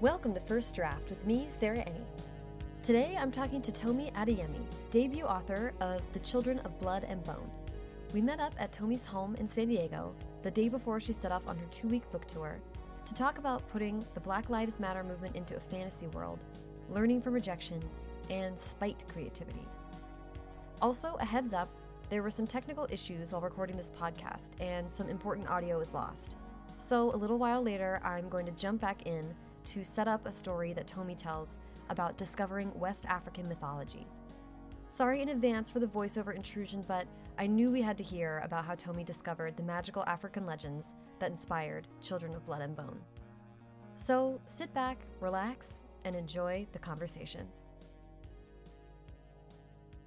Welcome to First Draft with me, Sarah Enni. Today I'm talking to Tomi Adeyemi, debut author of The Children of Blood and Bone. We met up at Tomi's home in San Diego the day before she set off on her two week book tour to talk about putting the Black Lives Matter movement into a fantasy world, learning from rejection, and spite creativity. Also, a heads up there were some technical issues while recording this podcast, and some important audio was lost. So, a little while later, I'm going to jump back in to set up a story that Tomi tells about discovering West African mythology. Sorry in advance for the voiceover intrusion, but I knew we had to hear about how Tomi discovered the magical African legends that inspired Children of Blood and Bone. So sit back, relax, and enjoy the conversation.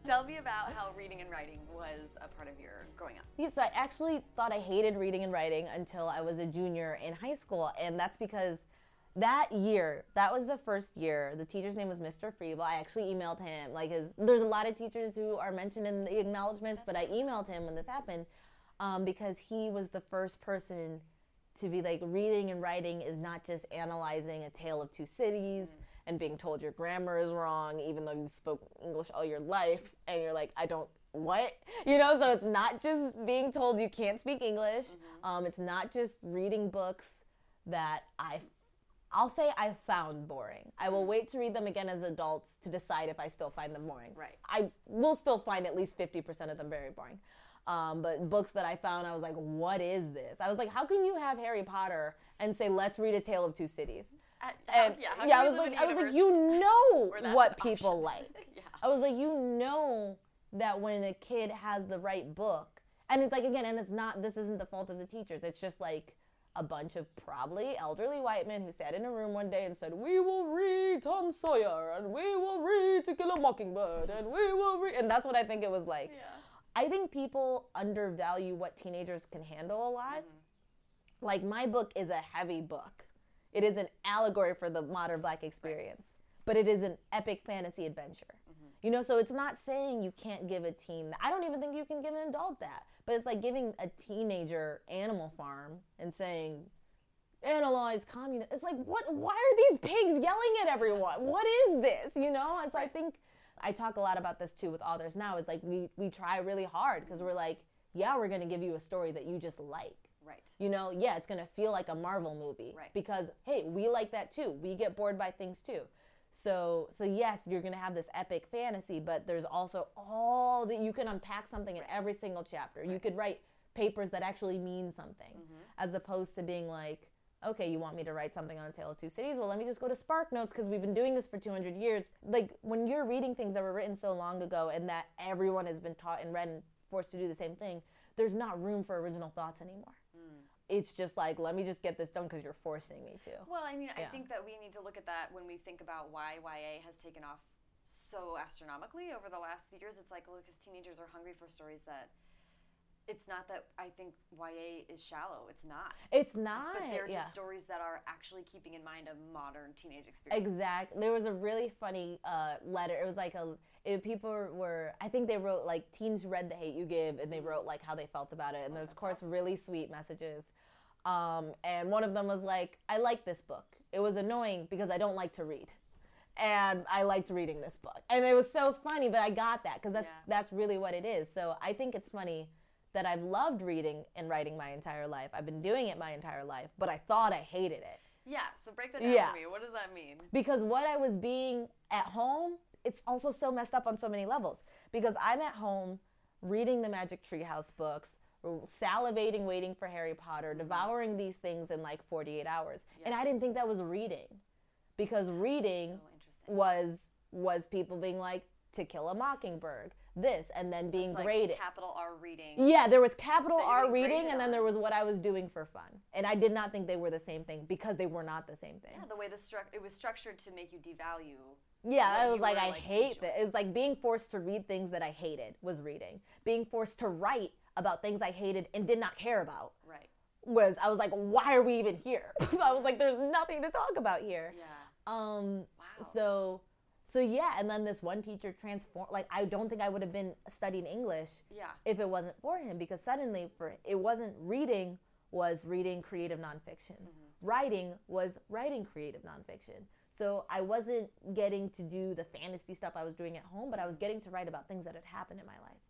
Tell me about how reading and writing was a part of your growing up. Yeah, so I actually thought I hated reading and writing until I was a junior in high school, and that's because that year, that was the first year. The teacher's name was Mr. Freeble. I actually emailed him. Like, his, there's a lot of teachers who are mentioned in the acknowledgments, but I emailed him when this happened um, because he was the first person to be like, reading and writing is not just analyzing a tale of two cities mm. and being told your grammar is wrong, even though you spoke English all your life, and you're like, I don't what you know so it's not just being told you can't speak english mm-hmm. um, it's not just reading books that i I'll say I found boring. I will wait to read them again as adults to decide if I still find them boring. Right. I will still find at least 50% of them very boring. Um, but books that I found, I was like, what is this? I was like, how can you have Harry Potter and say, let's read A Tale of Two Cities? Uh, and yeah, yeah I was like, I was like, you know what people like. yeah. I was like, you know that when a kid has the right book, and it's like again, and it's not. This isn't the fault of the teachers. It's just like a bunch of probably elderly white men who sat in a room one day and said, We will read Tom Sawyer and we will read To Kill a Mockingbird and we will read. And that's what I think it was like. Yeah. I think people undervalue what teenagers can handle a lot. Mm-hmm. Like, my book is a heavy book, it is an allegory for the modern black experience, right. but it is an epic fantasy adventure. You know, so it's not saying you can't give a teen that. I don't even think you can give an adult that. But it's like giving a teenager Animal Farm and saying, analyze communism. It's like, what? Why are these pigs yelling at everyone? What is this? You know? And so I think I talk a lot about this too with authors now. Is like we we try really hard because we're like, yeah, we're gonna give you a story that you just like. Right. You know, yeah, it's gonna feel like a Marvel movie. Right. Because hey, we like that too. We get bored by things too. So so yes, you're gonna have this epic fantasy, but there's also all that you can unpack something in every single chapter. Right. You could write papers that actually mean something, mm-hmm. as opposed to being like, okay, you want me to write something on a Tale of Two Cities? Well, let me just go to Spark Notes because we've been doing this for 200 years. Like when you're reading things that were written so long ago and that everyone has been taught and read and forced to do the same thing, there's not room for original thoughts anymore. It's just like let me just get this done because you're forcing me to well i mean yeah. i think that we need to look at that when we think about why ya has taken off so astronomically over the last few years it's like well because teenagers are hungry for stories that it's not that I think YA is shallow. It's not. It's not. But they're yeah. just stories that are actually keeping in mind a modern teenage experience. Exactly. There was a really funny uh, letter. It was like a it, people were. I think they wrote like teens read The Hate U Give, and they mm-hmm. wrote like how they felt about it. And oh, there's of course awesome. really sweet messages. Um, and one of them was like, I like this book. It was annoying because I don't like to read and I liked reading this book. And it was so funny, but I got that because that's yeah. that's really what it is. So I think it's funny that I've loved reading and writing my entire life. I've been doing it my entire life, but I thought I hated it. Yeah, so break that down yeah. for me. What does that mean? Because what I was being at home, it's also so messed up on so many levels. Because I'm at home reading the Magic Treehouse books, salivating, waiting for Harry Potter, mm-hmm. devouring these things in like 48 hours. Yeah. And I didn't think that was reading. Because reading so was was people being like, to kill a mockingbird this and then being like graded capital r reading yeah there was capital r reading and then there was what i was doing for fun and i did not think they were the same thing because they were not the same thing yeah the way the stru- it was structured to make you devalue yeah, it was like I like hate that. It was like being forced to read things that I hated was reading. Being forced to write about things I hated and did not care about. Right. Was I was like, why are we even here? I was like, there's nothing to talk about here. Yeah. Um. Wow. So so yeah, and then this one teacher transformed. Like I don't think I would have been studying English yeah. if it wasn't for him because suddenly for it wasn't reading was reading creative nonfiction. Mm-hmm. writing was writing creative nonfiction. So I wasn't getting to do the fantasy stuff I was doing at home, but I was getting to write about things that had happened in my life.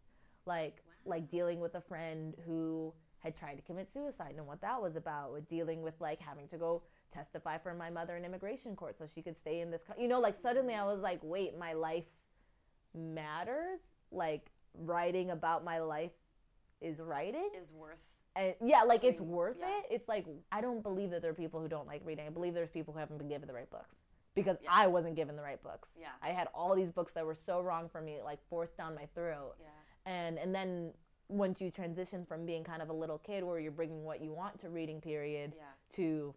Like wow. like dealing with a friend who had tried to commit suicide and what that was about, with dealing with like having to go testify for my mother in immigration court so she could stay in this co- you know like suddenly I was like, wait, my life matters? Like writing about my life is writing is worth and yeah like it's worth yeah. it it's like i don't believe that there are people who don't like reading i believe there's people who haven't been given the right books because yes. i wasn't given the right books yeah i had all these books that were so wrong for me like forced down my throat yeah and and then once you transition from being kind of a little kid where you're bringing what you want to reading period yeah. to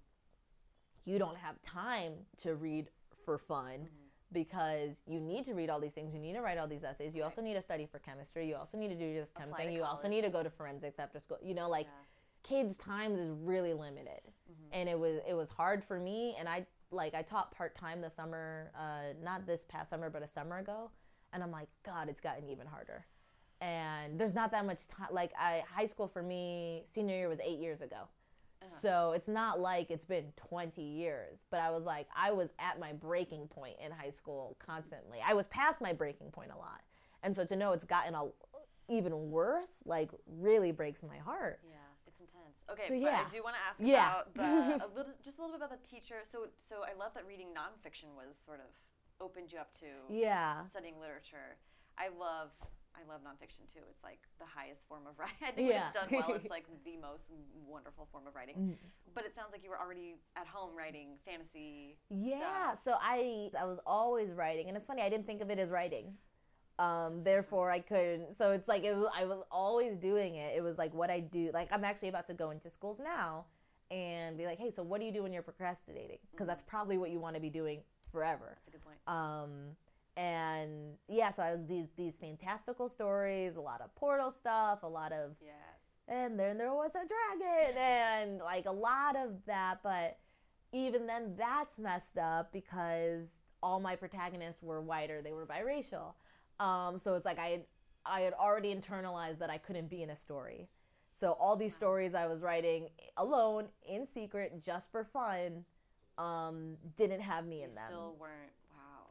you don't have time to read for fun mm-hmm because you need to read all these things. You need to write all these essays. You right. also need to study for chemistry. You also need to do this chem thing. You also need to go to forensics after school. You know, like yeah. kids' times is really limited, mm-hmm. and it was it was hard for me. And I like I taught part time the summer, uh, not this past summer, but a summer ago. And I'm like, God, it's gotten even harder. And there's not that much time. Like I, high school for me, senior year was eight years ago. Uh-huh. So it's not like it's been 20 years, but I was like, I was at my breaking point in high school constantly. I was past my breaking point a lot. And so to know it's gotten a, even worse, like really breaks my heart. Yeah, it's intense. Okay, so, yeah. I do want to ask yeah. about the, a little, just a little bit about the teacher. So, so I love that reading nonfiction was sort of opened you up to yeah studying literature. I love I love nonfiction too. It's like the highest form of writing. I think yeah. when it's done well, it's like the most wonderful form of writing. Mm. But it sounds like you were already at home writing fantasy. Yeah. Stuff. So I I was always writing, and it's funny I didn't think of it as writing. Um, therefore, I couldn't. So it's like it was, I was always doing it. It was like what I do. Like I'm actually about to go into schools now and be like, hey, so what do you do when you're procrastinating? Because mm-hmm. that's probably what you want to be doing forever. That's a good point. Um, and yeah, so I was these these fantastical stories, a lot of portal stuff, a lot of yes, and then there was a dragon, and like a lot of that. But even then, that's messed up because all my protagonists were white or they were biracial. Um, so it's like I I had already internalized that I couldn't be in a story. So all these stories I was writing alone in secret just for fun um, didn't have me you in them. Still weren't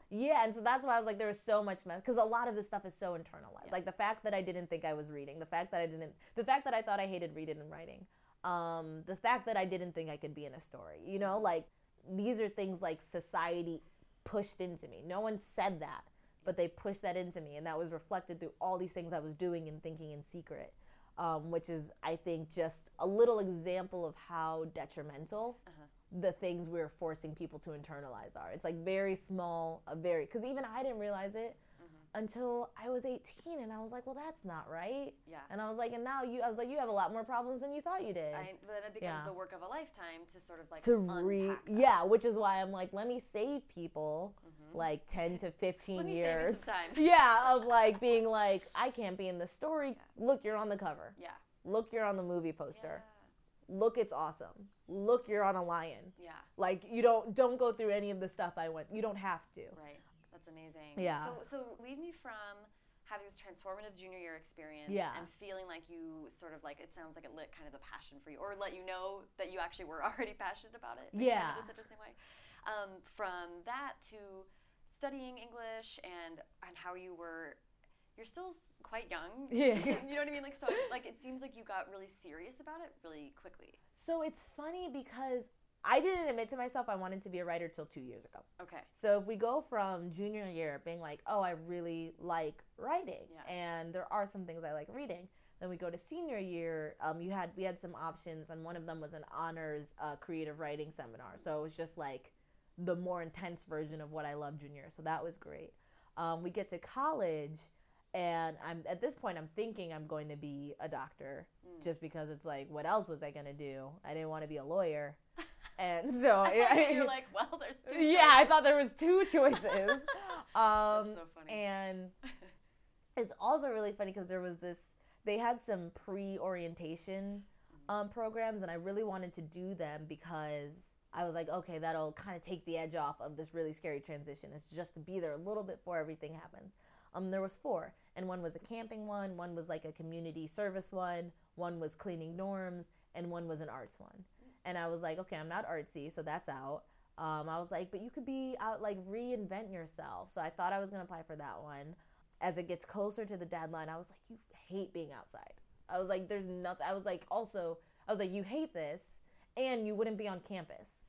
yeah, and so that's why I was like, there was so much mess because a lot of this stuff is so internalized. Yeah. Like the fact that I didn't think I was reading, the fact that I didn't, the fact that I thought I hated reading and writing, um, the fact that I didn't think I could be in a story. You know, like these are things like society pushed into me. No one said that, but they pushed that into me, and that was reflected through all these things I was doing and thinking in secret. Um, which is, I think, just a little example of how detrimental uh-huh the things we're forcing people to internalize are. It's like very small, a very because even I didn't realize it mm-hmm. until I was 18, and I was like, well, that's not right. Yeah. And I was like, and now you, I was like, you have a lot more problems than you thought you did. I, then it becomes yeah. the work of a lifetime to sort of like to re yeah, which is why I'm like, let me save people. Mm-hmm. Like 10 to 15 years. Yeah, of like being like, I can't be in the story. Yeah. Look, you're on the cover. Yeah. Look, you're on the movie poster. Yeah look it's awesome. Look you're on a lion. Yeah. Like you don't don't go through any of the stuff i went you don't have to. Right. That's amazing. Yeah. So so lead me from having this transformative junior year experience yeah. and feeling like you sort of like it sounds like it lit kind of the passion for you or let you know that you actually were already passionate about it. Yeah. Kind of interesting way. Um, from that to studying english and and how you were you're still quite young. Yeah. you know what I mean? Like so like it seems like you got really serious about it really quickly. So it's funny because I didn't admit to myself I wanted to be a writer till 2 years ago. Okay. So if we go from junior year being like, "Oh, I really like writing yeah. and there are some things I like reading." Then we go to senior year. Um, you had we had some options, and one of them was an honors uh, creative writing seminar. So it was just like the more intense version of what I loved junior. So that was great. Um, we get to college, and I'm at this point I'm thinking I'm going to be a doctor mm. just because it's like what else was I going to do? I didn't want to be a lawyer. And so you're like, well, there's two. Choices. Yeah. I thought there was two choices. um, That's so funny. And it's also really funny because there was this. They had some pre-orientation mm. um, programs, and I really wanted to do them because I was like, okay, that'll kind of take the edge off of this really scary transition. It's just to be there a little bit before everything happens. Um, there was four, and one was a camping one, one was like a community service one, one was cleaning dorms, and one was an arts one. and I was like, okay, I'm not artsy, so that's out. Um, I was like, but you could be out like reinvent yourself. So I thought I was gonna apply for that one. As it gets closer to the deadline, I was like, you hate being outside. I was like, there's nothing. I was like, also, I was like, you hate this, and you wouldn't be on campus.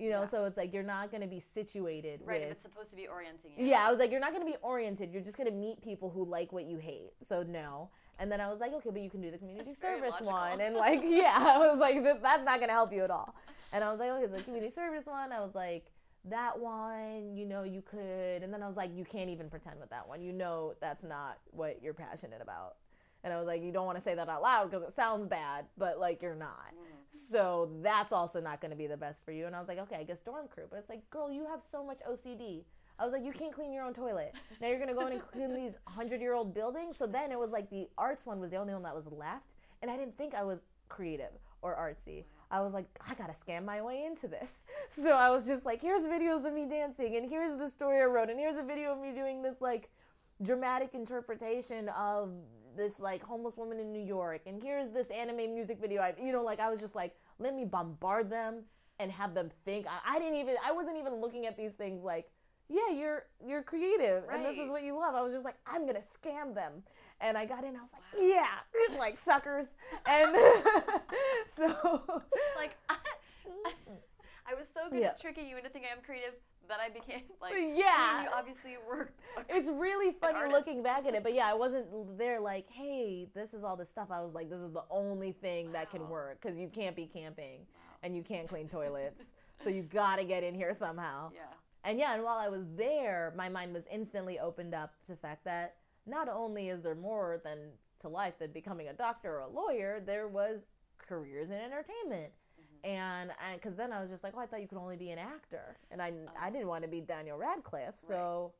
You know, yeah. so it's like you're not going to be situated. Right, with, it's supposed to be orienting you. Yeah, I was like, you're not going to be oriented. You're just going to meet people who like what you hate. So no. And then I was like, okay, but you can do the community that's service one, and like, yeah, I was like, that's not going to help you at all. And I was like, okay, so the community service one. I was like, that one, you know, you could. And then I was like, you can't even pretend with that one. You know, that's not what you're passionate about. And I was like, you don't want to say that out loud because it sounds bad, but like you're not. Mm. So that's also not going to be the best for you. And I was like, okay, I guess dorm crew. But it's like, girl, you have so much OCD. I was like, you can't clean your own toilet. Now you're going to go in and clean these 100 year old buildings. So then it was like the arts one was the only one that was left. And I didn't think I was creative or artsy. I was like, I gotta scam my way into this. So I was just like, here's videos of me dancing, and here's the story I wrote, and here's a video of me doing this like dramatic interpretation of this like homeless woman in New York, and here's this anime music video. I, you know, like I was just like, let me bombard them and have them think. I, I didn't even, I wasn't even looking at these things like, yeah, you're you're creative, right. and this is what you love. I was just like, I'm gonna scam them, and I got in. I was like, wow. yeah, like suckers, and so like. I, I was so good yeah. at tricking you into thinking I'm creative that I became like yeah. I mean, you obviously were. It's really funny looking back at it, but yeah, I wasn't there like, hey, this is all the stuff. I was like, this is the only thing wow. that can work because you can't be camping wow. and you can't clean toilets, so you got to get in here somehow. Yeah. And yeah, and while I was there, my mind was instantly opened up to the fact that not only is there more than to life than becoming a doctor or a lawyer, there was careers in entertainment and because then I was just like, oh, I thought you could only be an actor, and I oh. I didn't want to be Daniel Radcliffe, so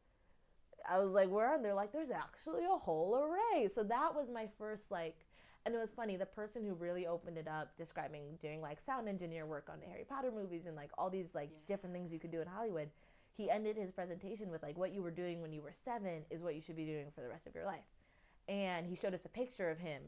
right. I was like, where? And they're like, there's actually a whole array. So that was my first like, and it was funny. The person who really opened it up, describing doing like sound engineer work on the Harry Potter movies and like all these like yeah. different things you could do in Hollywood. He ended his presentation with like, what you were doing when you were seven is what you should be doing for the rest of your life, and he showed us a picture of him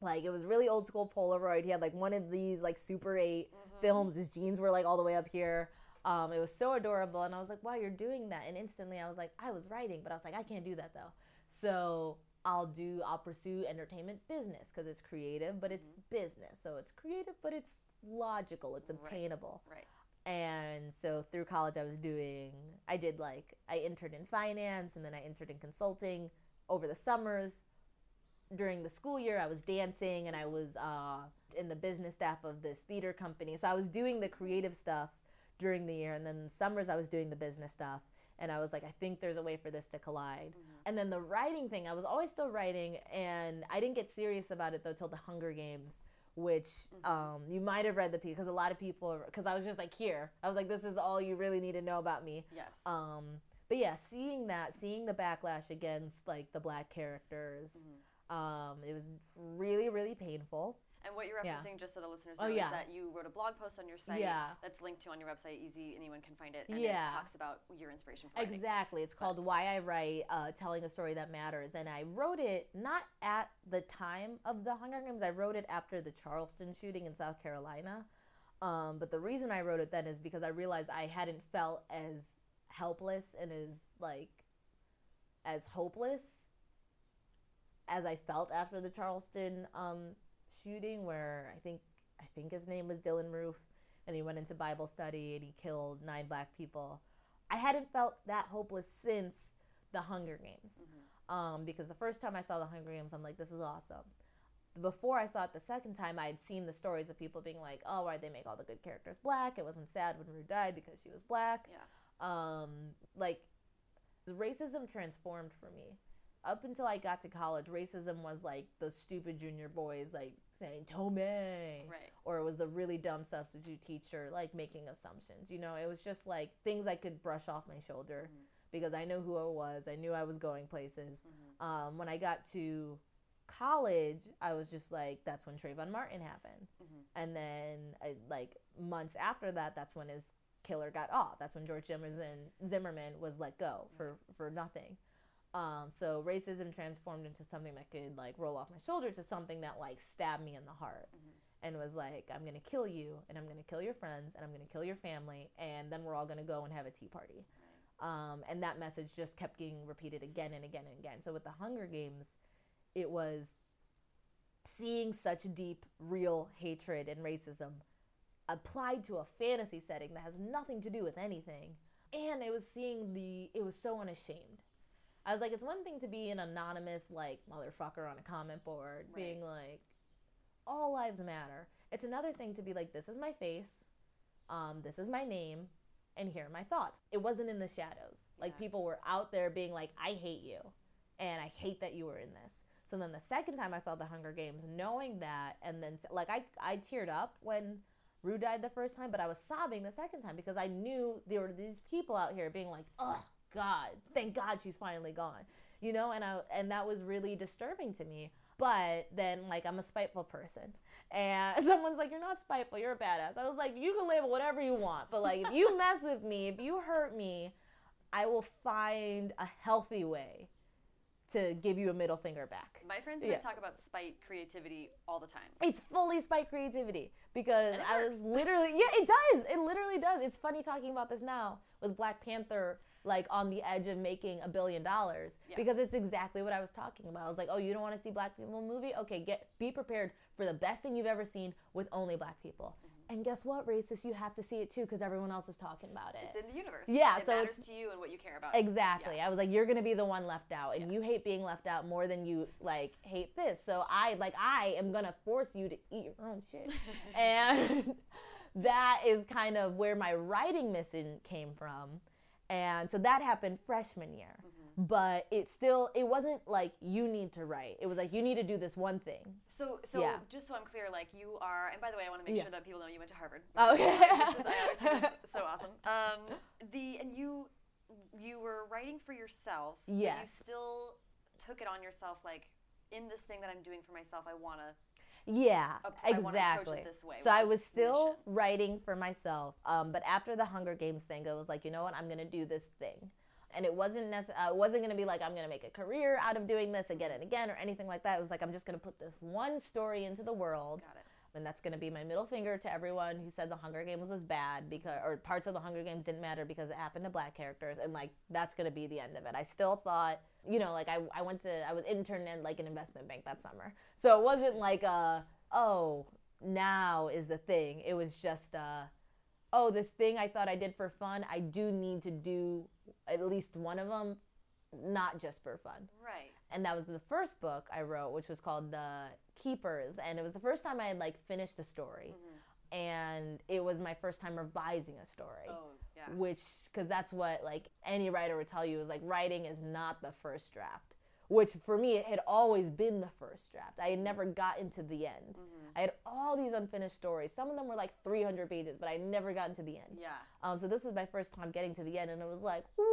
like it was really old school Polaroid. He had like one of these like Super 8 mm-hmm. films. His jeans were like all the way up here. Um, it was so adorable, and I was like, "Wow, you're doing that!" And instantly, I was like, "I was writing," but I was like, "I can't do that though." So I'll do, I'll pursue entertainment business because it's creative, but it's mm-hmm. business. So it's creative, but it's logical. It's obtainable. Right. right. And so through college, I was doing, I did like, I entered in finance, and then I entered in consulting over the summers during the school year, I was dancing and I was uh, in the business staff of this theater company. So I was doing the creative stuff during the year, and then the summers I was doing the business stuff. And I was like, I think there's a way for this to collide. Mm-hmm. And then the writing thing, I was always still writing, and I didn't get serious about it though till the Hunger Games, which mm-hmm. um, you might have read the piece because a lot of people, because I was just like, here, I was like, this is all you really need to know about me. Yes. Um, but yeah, seeing that, seeing the backlash against like the black characters. Mm-hmm um, it was really, really painful. And what you're referencing, yeah. just so the listeners oh, know, oh, yeah. is that you wrote a blog post on your site yeah. that's linked to on your website, easy, anyone can find it, and yeah. it talks about your inspiration for writing. Exactly. It's called Why I Write, uh, Telling a Story That Matters. And I wrote it not at the time of the Hunger Games, I wrote it after the Charleston shooting in South Carolina. Um, but the reason I wrote it then is because I realized I hadn't felt as helpless and as, like, as hopeless as I felt after the Charleston um, shooting, where I think I think his name was Dylann Roof, and he went into Bible study and he killed nine black people. I hadn't felt that hopeless since the Hunger Games, mm-hmm. um, because the first time I saw the Hunger Games, I'm like, this is awesome. Before I saw it the second time, I had seen the stories of people being like, "Oh, why'd they make all the good characters black? It wasn't sad when Rue died because she was black." Yeah. Um, like racism transformed for me up until I got to college, racism was like the stupid junior boys like saying Tome, right? Or it was the really dumb substitute teacher like making assumptions. You know, it was just like things I could brush off my shoulder mm-hmm. because I knew who I was. I knew I was going places. Mm-hmm. Um, when I got to college, I was just like, that's when Trayvon Martin happened, mm-hmm. and then I, like months after that, that's when his killer got off. That's when George Zimmerman Zimmerman was let go for for nothing. Um, so racism transformed into something that could like roll off my shoulder to something that like stabbed me in the heart. Mm-hmm. and was like, I'm gonna kill you, and I'm gonna kill your friends, and I'm gonna kill your family, and then we're all gonna go and have a tea party. Um, and that message just kept getting repeated again and again and again. So with the Hunger Games, it was seeing such deep, real hatred and racism applied to a fantasy setting that has nothing to do with anything. And it was seeing the, it was so unashamed. I was like, it's one thing to be an anonymous, like, motherfucker on a comment board, right. being like, all lives matter. It's another thing to be like, this is my face, um, this is my name, and here are my thoughts. It wasn't in the shadows. Yeah. Like, people were out there being like, I hate you, and I hate that you were in this. So then the second time I saw the Hunger Games, knowing that, and then like I, I teared up when Rue died the first time, but I was sobbing the second time because I knew there were these people out here being like, oh God, thank God she's finally gone, you know, and I and that was really disturbing to me. But then, like, I'm a spiteful person, and someone's like, "You're not spiteful. You're a badass." I was like, "You can label whatever you want, but like, if you mess with me, if you hurt me, I will find a healthy way to give you a middle finger back. My friends and yeah. I talk about spite creativity all the time. It's fully spite creativity because I was literally yeah, it does. It literally does. It's funny talking about this now with Black Panther like on the edge of making a billion dollars yeah. because it's exactly what I was talking about. I was like, "Oh, you don't want to see black people movie? Okay, get be prepared for the best thing you've ever seen with only black people." Mm-hmm. And guess what, racist? You have to see it too because everyone else is talking about it. It's in the universe. Yeah, it so matters to you and what you care about. Exactly. Yeah. I was like, you're gonna be the one left out, and yeah. you hate being left out more than you like hate this. So I like I am gonna force you to eat your own shit, and that is kind of where my writing mission came from, and so that happened freshman year. Mm-hmm. But it still it wasn't like you need to write. It was like you need to do this one thing. So so yeah. just so i'm clear like you are and by the way i want to make yeah. sure that people know you went to harvard. Oh, okay. Which is, I always think is so awesome. Um, the and you you were writing for yourself yes you still took it on yourself like in this thing that i'm doing for myself i want to yeah, exactly. so I was still mission. writing for myself, um, but after the Hunger Games thing, I was like, you know what, I'm gonna do this thing and it wasn't necess- uh, it wasn't going to be like I'm going to make a career out of doing this again and again or anything like that. It was like I'm just going to put this one story into the world. And that's going to be my middle finger to everyone who said the Hunger Games was bad because, or parts of the Hunger Games didn't matter because it happened to black characters. And like, that's going to be the end of it. I still thought, you know, like I, I went to, I was interned in like an investment bank that summer. So it wasn't like a, oh, now is the thing. It was just, uh, oh, this thing I thought I did for fun, I do need to do at least one of them, not just for fun. Right. And that was the first book I wrote, which was called The Keepers, and it was the first time I had like finished a story. Mm-hmm. And it was my first time revising a story. Oh, yeah. Which, because that's what like any writer would tell you is like writing is not the first draft which for me it had always been the first draft. I had never gotten to the end. Mm-hmm. I had all these unfinished stories. Some of them were like 300 pages, but I never gotten to the end. Yeah. Um. So this was my first time getting to the end, and it was like, woo,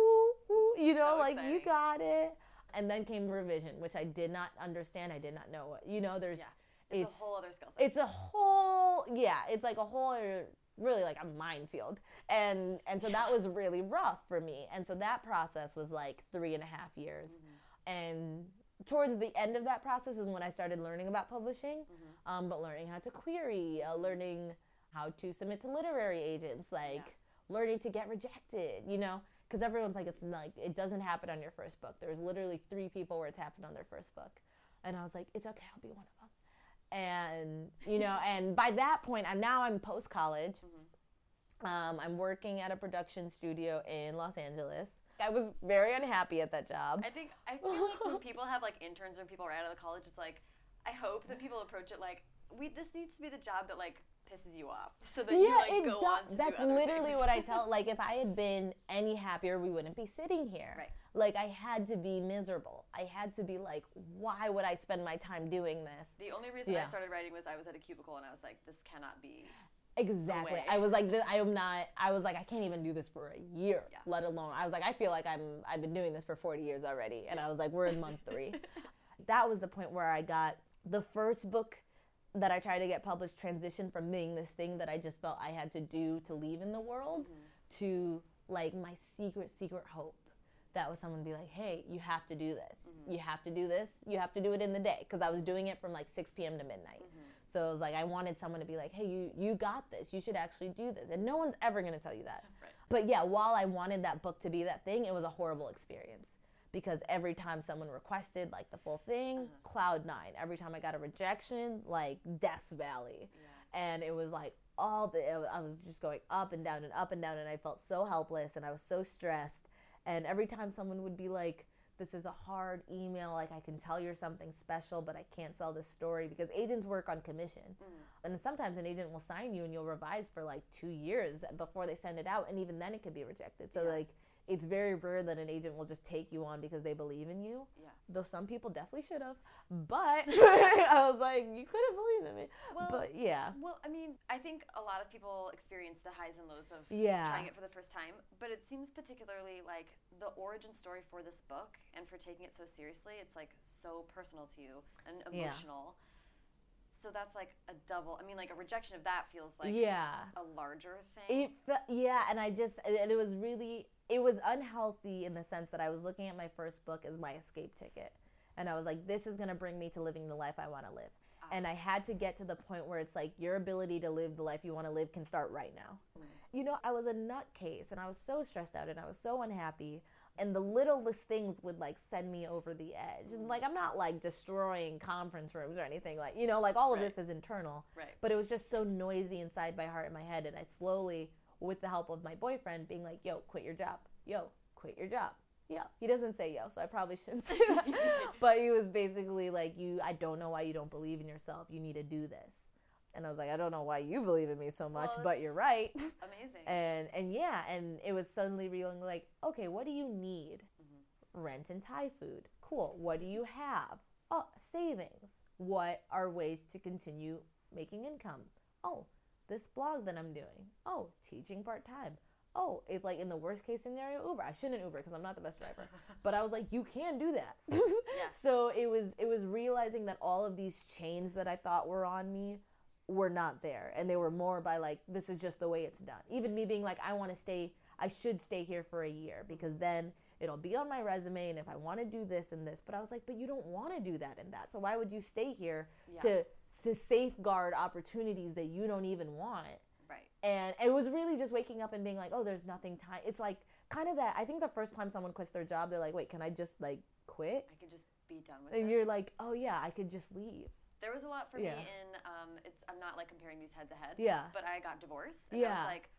woo, you know, so like exciting. you got it. And then came revision, which I did not understand. I did not know what. You know, there's. Yeah. It's, it's a whole other skill set. It's a whole yeah. It's like a whole other really like a minefield and and so that was really rough for me and so that process was like three and a half years mm-hmm and towards the end of that process is when I started learning about publishing, mm-hmm. um, but learning how to query, uh, learning how to submit to literary agents, like yeah. learning to get rejected, you know, because everyone's like, it's like, it doesn't happen on your first book. There's literally three people where it's happened on their first book. And I was like, it's okay, I'll be one of them. And, you know, and by that point, point, I'm now I'm post college. Mm-hmm. Um, I'm working at a production studio in Los Angeles. I was very unhappy at that job. I think I feel like when people have like interns or people right out of the college, it's like I hope that people approach it like we this needs to be the job that like pisses you off so that yeah, you like go do- on to that's literally what I tell like if I had been any happier we wouldn't be sitting here right like I had to be miserable I had to be like why would I spend my time doing this the only reason yeah. I started writing was I was at a cubicle and I was like this cannot be Exactly. I was like, I am not. I was like, I can't even do this for a year, yeah. let alone. I was like, I feel like I'm. I've been doing this for 40 years already, and I was like, we're in month three. that was the point where I got the first book that I tried to get published transition from being this thing that I just felt I had to do to leave in the world mm-hmm. to like my secret, secret hope that was someone be like, hey, you have to do this. Mm-hmm. You have to do this. You have to do it in the day because I was doing it from like 6 p.m. to midnight. Mm-hmm. So it was like I wanted someone to be like, "Hey, you you got this. You should actually do this." And no one's ever going to tell you that. Right. But yeah, while I wanted that book to be that thing, it was a horrible experience because every time someone requested like the full thing, uh-huh. cloud 9. Every time I got a rejection, like Death Valley. Yeah. And it was like all the I was just going up and down and up and down and I felt so helpless and I was so stressed and every time someone would be like this is a hard email like i can tell you're something special but i can't sell this story because agents work on commission mm. and sometimes an agent will sign you and you'll revise for like two years before they send it out and even then it could be rejected so yeah. like it's very rare that an agent will just take you on because they believe in you. Yeah. Though some people definitely should have. But I was like, you could have believed in me. Well, but yeah. Well, I mean, I think a lot of people experience the highs and lows of yeah. trying it for the first time. But it seems particularly like the origin story for this book and for taking it so seriously, it's like so personal to you and emotional. Yeah. So that's like a double. I mean, like a rejection of that feels like yeah a larger thing. It, yeah, and I just and it was really it was unhealthy in the sense that I was looking at my first book as my escape ticket. And I was like, this is going to bring me to living the life I want to live. Ah. And I had to get to the point where it's like your ability to live the life you want to live can start right now. Mm. You know, I was a nutcase and I was so stressed out and I was so unhappy. And the littlest things would like send me over the edge. And like, I'm not like destroying conference rooms or anything like, you know, like all of right. this is internal. Right. But it was just so noisy inside my heart and my head. And I slowly with the help of my boyfriend being like, yo, quit your job. Yo, quit your job. Yeah. He doesn't say yo, so I probably shouldn't say that. but he was basically like, you, I don't know why you don't believe in yourself. You need to do this. And I was like, I don't know why you believe in me so much, well, but you're right. Amazing. and and yeah, and it was suddenly reeling like, okay, what do you need? Mm-hmm. Rent and Thai food. Cool. What do you have? Oh, savings. What are ways to continue making income? Oh, this blog that I'm doing. Oh, teaching part time. Oh, it's like in the worst case scenario, Uber. I shouldn't Uber because I'm not the best driver. but I was like, you can do that. yeah. So it was it was realizing that all of these chains that I thought were on me were not there. And they were more by like, this is just the way it's done. Even me being like, I want to stay I should stay here for a year because mm-hmm. then it'll be on my resume and if I want to do this and this. But I was like, but you don't want to do that and that. So why would you stay here yeah. to to safeguard opportunities that you don't even want? Right. And it was really just waking up and being like, oh, there's nothing time. It's like kind of that. I think the first time someone quits their job, they're like, wait, can I just like quit? I could just be done with and it. And you're like, oh yeah, I could just leave. There was a lot for yeah. me in um, it's. I'm not like comparing these head to head. Yeah. But I got divorced. And yeah. I was like,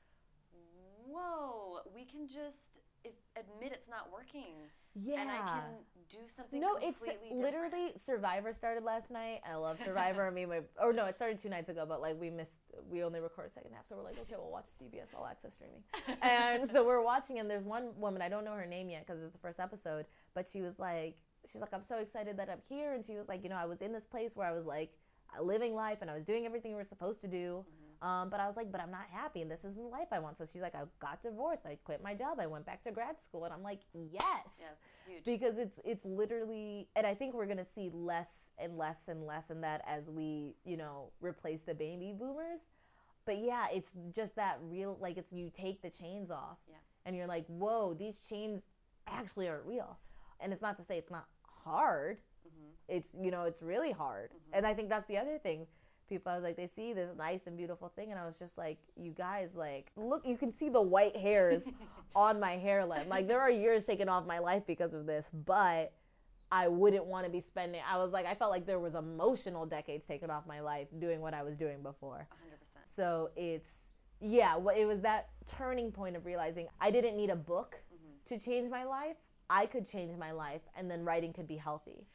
whoa, we can just if, admit it's not working. Yeah. And I can do something no, it's literally different. Survivor started last night. I love Survivor. I mean, my, or no, it started two nights ago, but like we missed, we only recorded second half. So we're like, okay, we'll watch CBS All Access streaming. and so we're watching, and there's one woman, I don't know her name yet because it was the first episode, but she was like, she's like, I'm so excited that I'm here. And she was like, you know, I was in this place where I was like living life and I was doing everything we were supposed to do. Mm-hmm um, but I was like, but I'm not happy, and this isn't the life I want. So she's like, I got divorced, I quit my job, I went back to grad school, and I'm like, yes, yeah, because it's it's literally, and I think we're gonna see less and less and less in that as we, you know, replace the baby boomers. But yeah, it's just that real, like it's you take the chains off, yeah. and you're like, whoa, these chains actually aren't real, and it's not to say it's not hard. Mm-hmm. It's you know, it's really hard, mm-hmm. and I think that's the other thing people. I was like, they see this nice and beautiful thing, and I was just like, you guys, like, look, you can see the white hairs on my hairline. Like, there are years taken off my life because of this, but I wouldn't want to be spending. I was like, I felt like there was emotional decades taken off my life doing what I was doing before. 100%. So it's yeah, it was that turning point of realizing I didn't need a book mm-hmm. to change my life. I could change my life, and then writing could be healthy.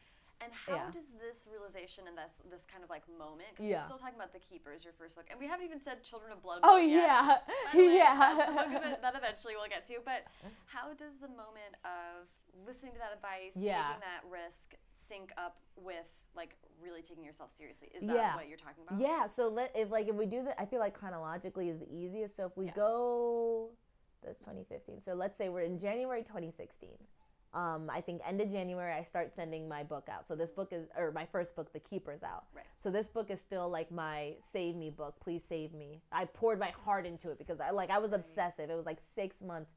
And how yeah. does this realization and this this kind of like moment? Because yeah. you're still talking about the Keepers, your first book, and we haven't even said Children of Blood. Oh yeah, way, yeah. that eventually we'll get to. But how does the moment of listening to that advice, yeah. taking that risk, sync up with like really taking yourself seriously? Is that yeah. what you're talking about? Yeah. So let if like if we do that, I feel like chronologically is the easiest. So if we go, that's 2015. So let's say we're in January 2016 um, I think end of January I start sending my book out. So this book is or my first book, The Keepers, out. Right. So this book is still like my save me book. Please save me. I poured my heart into it because I like I was obsessive. It was like six months,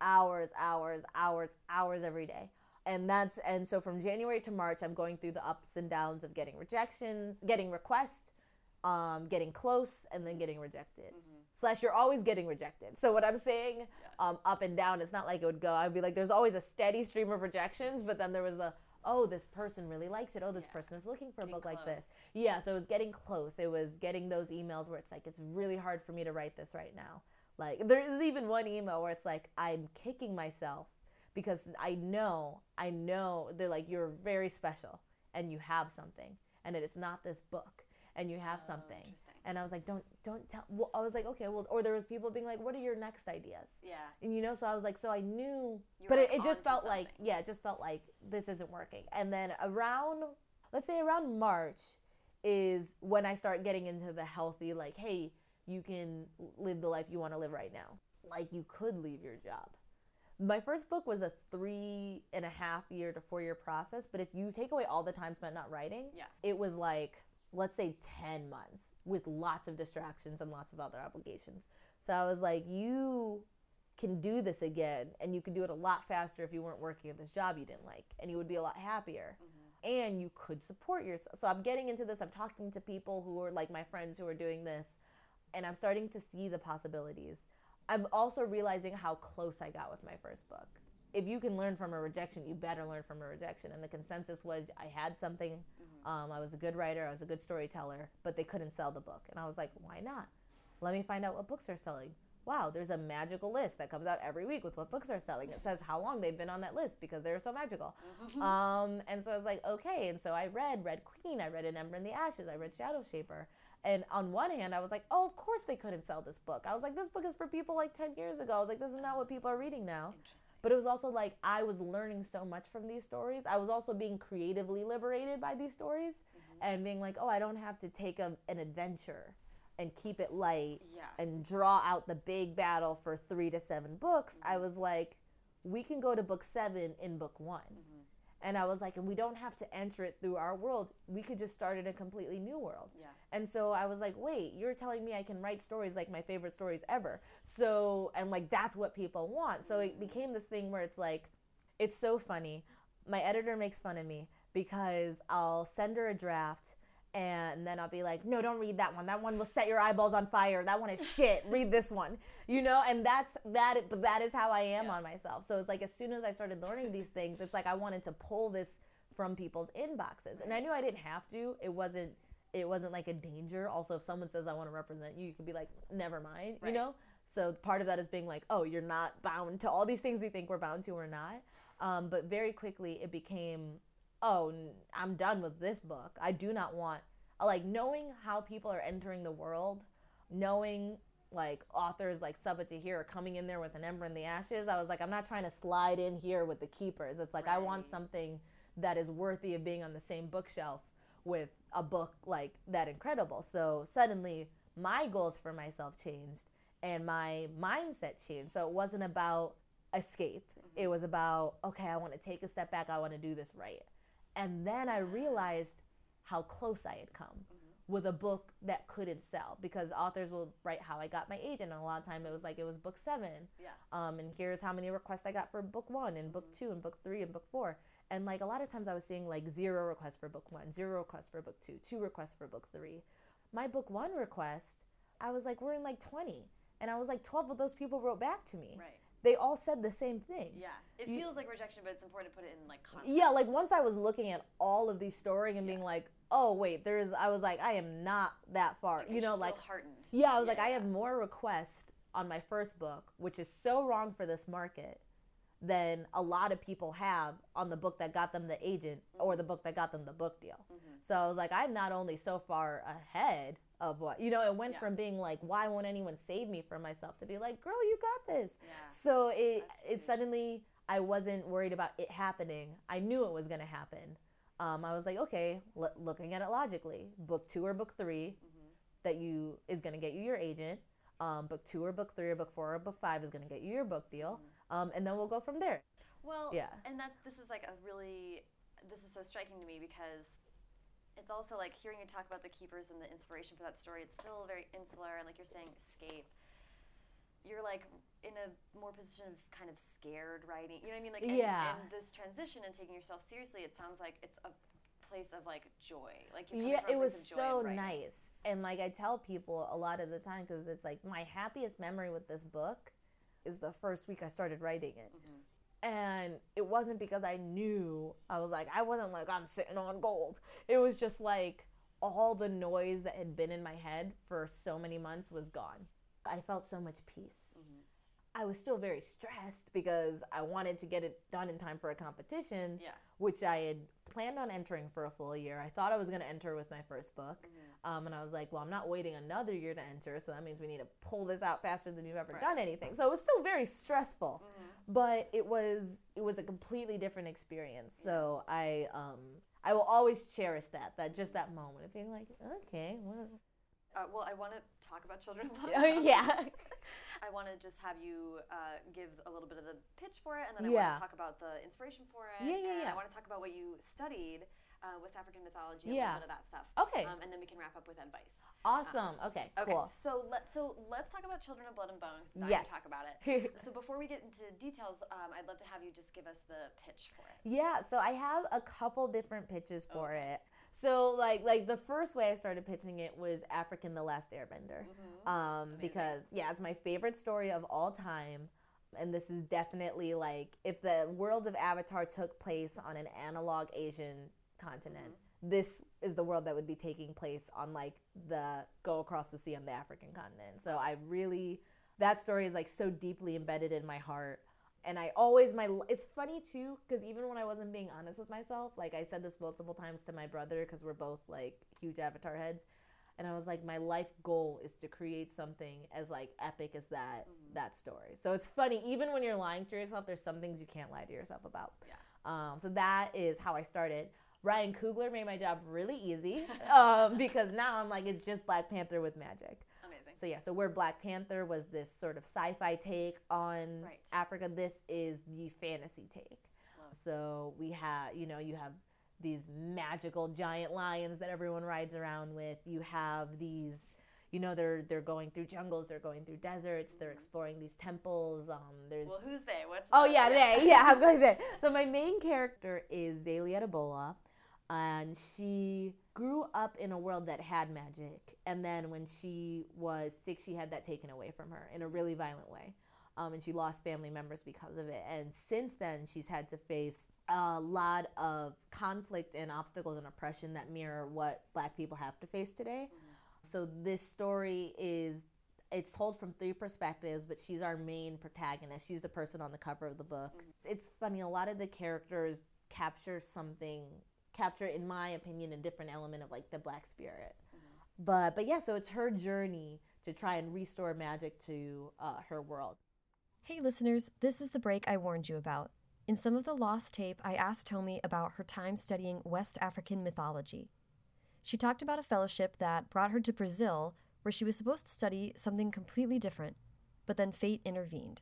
hours, hours, hours, hours every day. And that's and so from January to March I'm going through the ups and downs of getting rejections, getting requests, um, getting close and then getting rejected. Mm-hmm. Slash, you're always getting rejected. So what I'm saying, yeah. um, up and down, it's not like it would go. I'd be like, there's always a steady stream of rejections, but then there was the oh, this person really likes it. Oh, this yeah. person is looking for getting a book close. like this. Yeah, so it was getting close. It was getting those emails where it's like, it's really hard for me to write this right now. Like, there's even one email where it's like, I'm kicking myself because I know, I know they're like, you're very special and you have something. And it is not this book and you have oh, something and I was like, don't don't tell. Well, I was like, okay, well, or there was people being like, what are your next ideas? Yeah. And you know, so I was like, so I knew, you but it, it just felt something. like, yeah, it just felt like this isn't working. And then around, let's say around March, is when I start getting into the healthy, like, hey, you can live the life you want to live right now. Like you could leave your job. My first book was a three and a half year to four year process, but if you take away all the time spent not writing, yeah. it was like let's say 10 months with lots of distractions and lots of other obligations. So I was like, you can do this again and you could do it a lot faster if you weren't working at this job you didn't like and you would be a lot happier. Mm-hmm. And you could support yourself. So I'm getting into this. I'm talking to people who are like my friends who are doing this, and I'm starting to see the possibilities. I'm also realizing how close I got with my first book. If you can learn from a rejection, you better learn from a rejection. And the consensus was I had something um, I was a good writer, I was a good storyteller, but they couldn't sell the book. And I was like, why not? Let me find out what books are selling. Wow, there's a magical list that comes out every week with what books are selling. It says how long they've been on that list because they're so magical. um, and so I was like, okay. And so I read Red Queen, I read An Ember in the Ashes, I read Shadow Shaper. And on one hand, I was like, oh, of course they couldn't sell this book. I was like, this book is for people like 10 years ago. I was like, this is not what people are reading now. But it was also like I was learning so much from these stories. I was also being creatively liberated by these stories and being like, oh, I don't have to take a, an adventure and keep it light yeah. and draw out the big battle for three to seven books. Mm-hmm. I was like, we can go to book seven in book one. Mm-hmm. And I was like, and we don't have to enter it through our world. We could just start in a completely new world. Yeah. And so I was like, wait, you're telling me I can write stories like my favorite stories ever. So, and like, that's what people want. So it became this thing where it's like, it's so funny. My editor makes fun of me because I'll send her a draft and then I'll be like, no, don't read that one. That one will set your eyeballs on fire. That one is shit. read this one, you know. And that's that. But that is how I am yeah. on myself. So it's like as soon as I started learning these things, it's like I wanted to pull this from people's inboxes, and I knew I didn't have to. It wasn't. It wasn't like a danger. Also, if someone says I want to represent you, you could be like, never mind, right. you know. So part of that is being like, oh, you're not bound to all these things we think we're bound to or not. Um, but very quickly, it became oh, I'm done with this book. I do not want, like, knowing how people are entering the world, knowing like authors like Sabaa Tahir are coming in there with an ember in the ashes. I was like, I'm not trying to slide in here with the keepers. It's like right. I want something that is worthy of being on the same bookshelf with a book like that incredible. So suddenly my goals for myself changed and my mindset changed. So it wasn't about escape. Mm-hmm. It was about, okay, I want to take a step back. I want to do this right. And then I realized how close I had come mm-hmm. with a book that couldn't sell because authors will write how I got my agent. And a lot of time it was like it was book seven. Yeah. Um, and here's how many requests I got for book one and book mm-hmm. two and book three and book four. And like a lot of times I was seeing like zero requests for book one, zero requests for book two, two requests for book three. My book one request, I was like, we're in like 20. And I was like, 12 of those people wrote back to me. Right they all said the same thing. Yeah, it you, feels like rejection, but it's important to put it in like context. Yeah, like once I was looking at all of these stories and yeah. being like, oh wait, there's. I was like, I am not that far. Like you know, like heartened. Yeah, I was yeah, like, yeah. I have more requests on my first book, which is so wrong for this market, than a lot of people have on the book that got them the agent mm-hmm. or the book that got them the book deal. Mm-hmm. So I was like, I'm not only so far ahead of what you know it went yeah. from being like why won't anyone save me from myself? to be like girl you got this. Yeah. so it it suddenly i wasn't worried about it happening. I knew it was going to happen. Um, i was like okay l- looking at it logically book two or book 3 mm-hmm. that you is going to get you your agent. Um, book two or book three or book four or book five is going to get you your book deal. Mm-hmm. um, and then we'll go from there. Well yeah. and that this is like a really this is so striking to me because it's also like hearing you talk about the keepers and the inspiration for that story. It's still very insular and like you're saying, escape. You're like in a more position of kind of scared writing. You know what I mean? Like and, yeah. and this transition and taking yourself seriously. It sounds like it's a place of like joy. Like yeah, it was so nice. And like I tell people a lot of the time because it's like my happiest memory with this book is the first week I started writing it. Mm-hmm. And it wasn't because I knew I was like I wasn't like I'm sitting on gold. It was just like all the noise that had been in my head for so many months was gone. I felt so much peace. Mm-hmm. I was still very stressed because I wanted to get it done in time for a competition, yeah. which I had planned on entering for a full year. I thought I was going to enter with my first book. Mm-hmm. Um, and I was like, well, I'm not waiting another year to enter, so that means we need to pull this out faster than you've ever right. done anything. So it was still very stressful, mm-hmm. but it was it was a completely different experience. So I um, I will always cherish that that just that moment of being like, okay, well, uh, well, I want to talk about children. oh yeah. I want to just have you uh, give a little bit of the pitch for it, and then I yeah. want to talk about the inspiration for it. Yeah, yeah, yeah. I want to talk about what you studied uh, West African mythology, yeah. a little bit of that stuff. Okay. Um, and then we can wrap up with advice. Awesome. Um, okay. Okay. Cool. So let so let's talk about Children of Blood and Bones. yes. Talk about it. so before we get into details, um, I'd love to have you just give us the pitch for it. Yeah. So I have a couple different pitches for okay. it. So like like the first way I started pitching it was African the Last Airbender, mm-hmm. um, because yeah, it's my favorite story of all time, and this is definitely like if the world of Avatar took place on an analog Asian continent, mm-hmm. this is the world that would be taking place on like the go across the sea on the African continent. So I really that story is like so deeply embedded in my heart and I always my it's funny too because even when I wasn't being honest with myself, like I said this multiple times to my brother because we're both like huge Avatar heads, and I was like, my life goal is to create something as like epic as that mm-hmm. that story. So it's funny even when you're lying to yourself, there's some things you can't lie to yourself about. Yeah. Um, so that is how I started. Ryan Coogler made my job really easy um, because now I'm like it's just Black Panther with magic. Amazing. So yeah, so where Black Panther was this sort of sci-fi take on right. Africa, this is the fantasy take. So we have, you know, you have these magical giant lions that everyone rides around with. You have these, you know, they're they're going through jungles, they're going through deserts, they're mm-hmm. exploring these temples. Um, there's well, who's they? What's oh yeah, they yeah, I'm going there. So my main character is Zélie Adebola, and she grew up in a world that had magic. And then when she was six she had that taken away from her in a really violent way. Um, and she lost family members because of it. And since then she's had to face a lot of conflict and obstacles and oppression that mirror what black people have to face today. Mm-hmm. so this story is it's told from three perspectives but she's our main protagonist. She's the person on the cover of the book. Mm-hmm. it's funny a lot of the characters capture something capture, in my opinion, a different element of like the black spirit. Mm-hmm. But but yeah, so it's her journey to try and restore magic to uh, her world. Hey listeners, this is the break I warned you about. In some of the lost tape, I asked Tomi about her time studying West African mythology. She talked about a fellowship that brought her to Brazil, where she was supposed to study something completely different, but then fate intervened.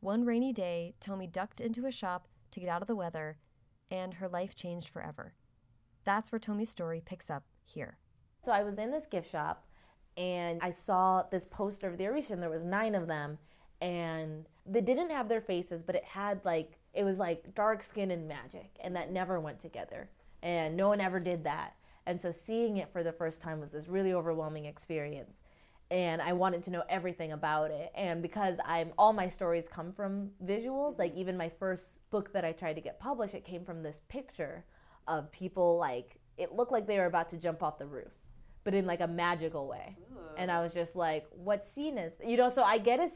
One rainy day, Tomi ducked into a shop to get out of the weather and her life changed forever. That's where Tomi's story picks up here. So I was in this gift shop and I saw this poster of the Orisha, and there was nine of them, and they didn't have their faces, but it had like it was like dark skin and magic, and that never went together, and no one ever did that. And so seeing it for the first time was this really overwhelming experience and I wanted to know everything about it. And because I'm all my stories come from visuals, like even my first book that I tried to get published, it came from this picture of people like it looked like they were about to jump off the roof, but in like a magical way. Ooh. And I was just like, what scene is you know? So I get a,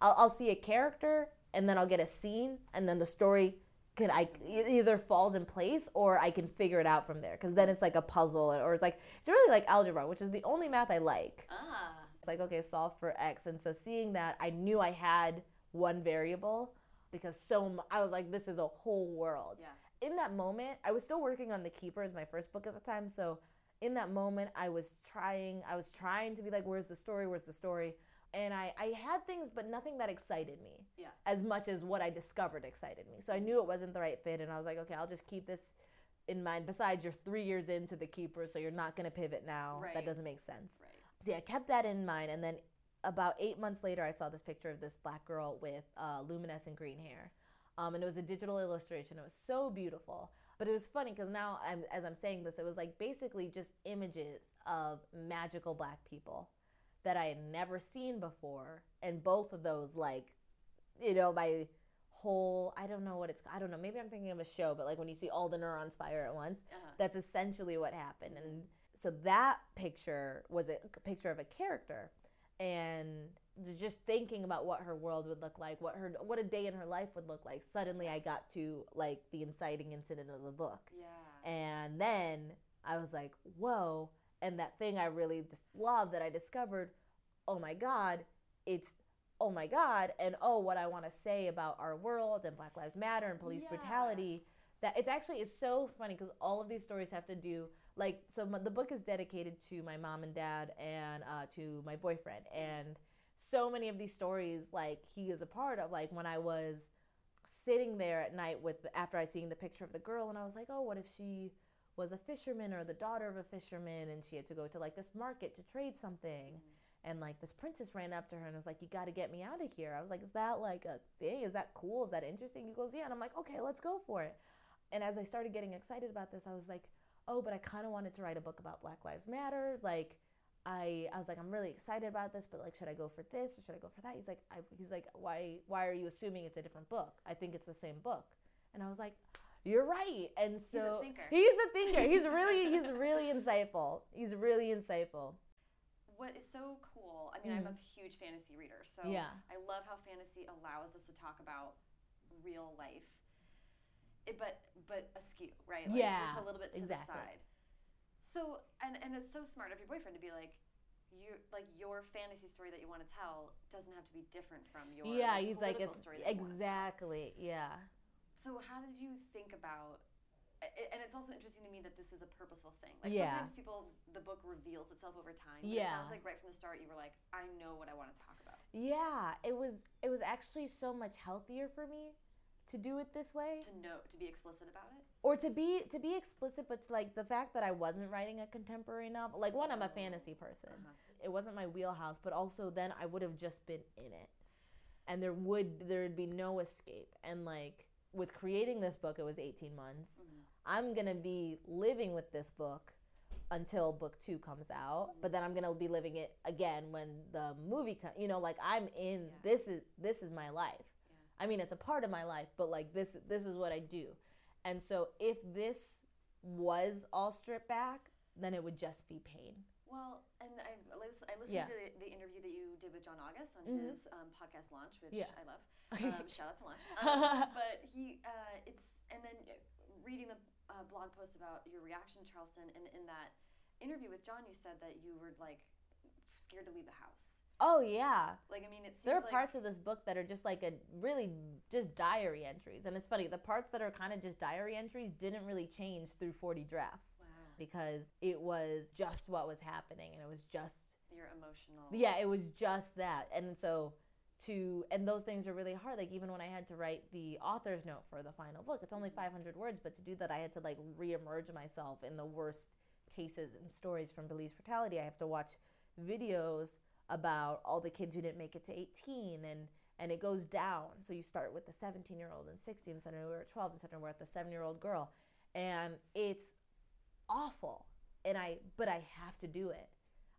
I'll, I'll see a character and then I'll get a scene and then the story can I either falls in place or I can figure it out from there because then it's like a puzzle or it's like it's really like algebra, which is the only math I like. Ah. It's like, okay, solve for X. And so seeing that, I knew I had one variable because so I was like, this is a whole world. Yeah. In that moment, I was still working on The Keeper as my first book at the time. So in that moment, I was trying, I was trying to be like, where's the story? Where's the story? And I, I had things, but nothing that excited me yeah. as much as what I discovered excited me. So I knew it wasn't the right fit. And I was like, okay, I'll just keep this in mind. Besides, you're three years into The Keeper, so you're not going to pivot now. Right. That doesn't make sense. Right. So yeah, I kept that in mind. And then about eight months later, I saw this picture of this black girl with uh, luminescent green hair. Um, and it was a digital illustration. It was so beautiful. But it was funny because now, I'm, as I'm saying this, it was like basically just images of magical black people that I had never seen before. And both of those, like, you know, my whole, I don't know what it's, I don't know, maybe I'm thinking of a show, but like when you see all the neurons fire at once, uh-huh. that's essentially what happened. And so that picture was a picture of a character. And just thinking about what her world would look like, what her what a day in her life would look like. Suddenly, I got to like the inciting incident of the book. Yeah. And then I was like, whoa! And that thing I really just love that I discovered. Oh my God! It's oh my God! And oh, what I want to say about our world and Black Lives Matter and police yeah. brutality. That it's actually it's so funny because all of these stories have to do like so. My, the book is dedicated to my mom and dad and uh, to my boyfriend. And so many of these stories like he is a part of like when i was sitting there at night with after i seen the picture of the girl and i was like oh what if she was a fisherman or the daughter of a fisherman and she had to go to like this market to trade something? Mm-hmm. and like this princess ran up to her and was like you got to get me out of here. I was like is that like a thing? Is that cool? Is that interesting? He goes yeah. And i'm like okay let's go for it. And as i started getting excited about this i was like oh but i kind of wanted to write a book about black lives matter like I I was like I'm really excited about this, but like should I go for this or should I go for that? He's like I, he's like why why are you assuming it's a different book? I think it's the same book. And I was like you're right. And so he's a thinker. He's a thinker. He's really he's really insightful. He's really insightful. What is so cool? I mean, mm. I'm a huge fantasy reader, so yeah. I love how fantasy allows us to talk about real life, it, but but askew, right? Like yeah, just a little bit to exactly. the side. So and and it's so smart of your boyfriend to be like, you like your fantasy story that you want to tell doesn't have to be different from your yeah. Like, he's like story exactly yeah. So how did you think about? And it's also interesting to me that this was a purposeful thing. Like yeah. sometimes people, the book reveals itself over time. yeah. It sounds like right from the start you were like, I know what I want to talk about. Yeah, it was. It was actually so much healthier for me to do it this way. To know to be explicit about it? Or to be to be explicit but to, like the fact that i wasn't writing a contemporary novel like one i'm a fantasy person. Uh-huh. it wasn't my wheelhouse but also then i would have just been in it. And there would there would be no escape. And like with creating this book it was 18 months. Mm-hmm. i'm gonna be living with this book until book two comes out. Mm-hmm. but then i'm gonna be living it again when the movie comes you know like i'm in yeah. this is this is my life I mean, it's a part of my life, but like this, this is what I do. And so if this was all stripped back, then it would just be pain. Well, and I, I listened yeah. to the, the, interview that you did with John August on mm-hmm. his um, podcast launch, which yeah. I love. Um, shout out to launch. Um, but he, uh, it's, and then reading the uh, blog post about your reaction, Charleston, and in that interview with John, you said that you were like scared to leave the house. Oh yeah. Like I mean, it there are like... parts of this book that are just like a really just diary entries, and it's funny. The parts that are kind of just diary entries didn't really change through forty drafts wow. because it was just what was happening, and it was just your emotional. Yeah, it was just that, and so to and those things are really hard. Like even when I had to write the author's note for the final book, it's only mm-hmm. five hundred words, but to do that, I had to like reemerge myself in the worst cases and stories from police brutality. I have to watch videos about all the kids who didn't make it to 18 and and it goes down. So you start with the 17 year old and 16 and suddenly we're at 12 and suddenly we're at the 7 year old girl. And it's awful. And i but i have to do it.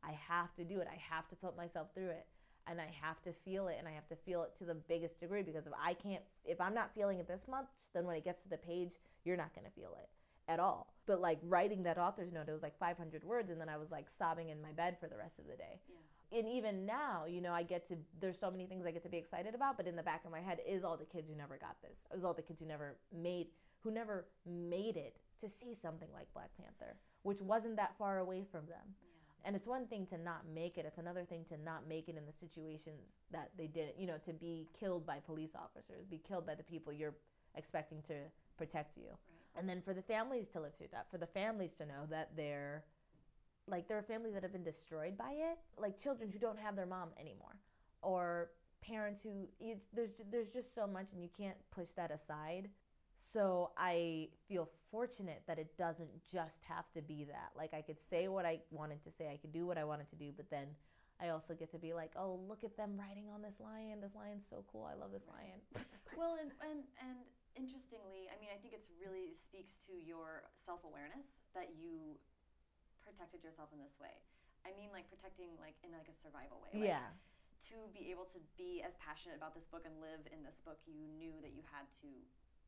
I have to do it. I have to put myself through it. And i have to feel it and i have to feel it to the biggest degree because if i can't if i'm not feeling it this much then when it gets to the page you're not going to feel it at all. But like writing that author's note it was like 500 words and then i was like sobbing in my bed for the rest of the day. Yeah and even now, you know, I get to there's so many things I get to be excited about, but in the back of my head is all the kids who never got this. Is all the kids who never made who never made it to see something like Black Panther, which wasn't that far away from them. Yeah. And it's one thing to not make it, it's another thing to not make it in the situations that they didn't, you know, to be killed by police officers, be killed by the people you're expecting to protect you. Right. And then for the families to live through that, for the families to know that they're like there are families that have been destroyed by it like children who don't have their mom anymore or parents who there's there's just so much and you can't push that aside so i feel fortunate that it doesn't just have to be that like i could say what i wanted to say i could do what i wanted to do but then I also get to be like, oh, look at them riding on this lion. This lion's so cool. I love this lion. well, and, and and interestingly, I mean, I think it's really speaks to your self awareness that you protected yourself in this way. I mean, like protecting like in like a survival way. Like, yeah. To be able to be as passionate about this book and live in this book, you knew that you had to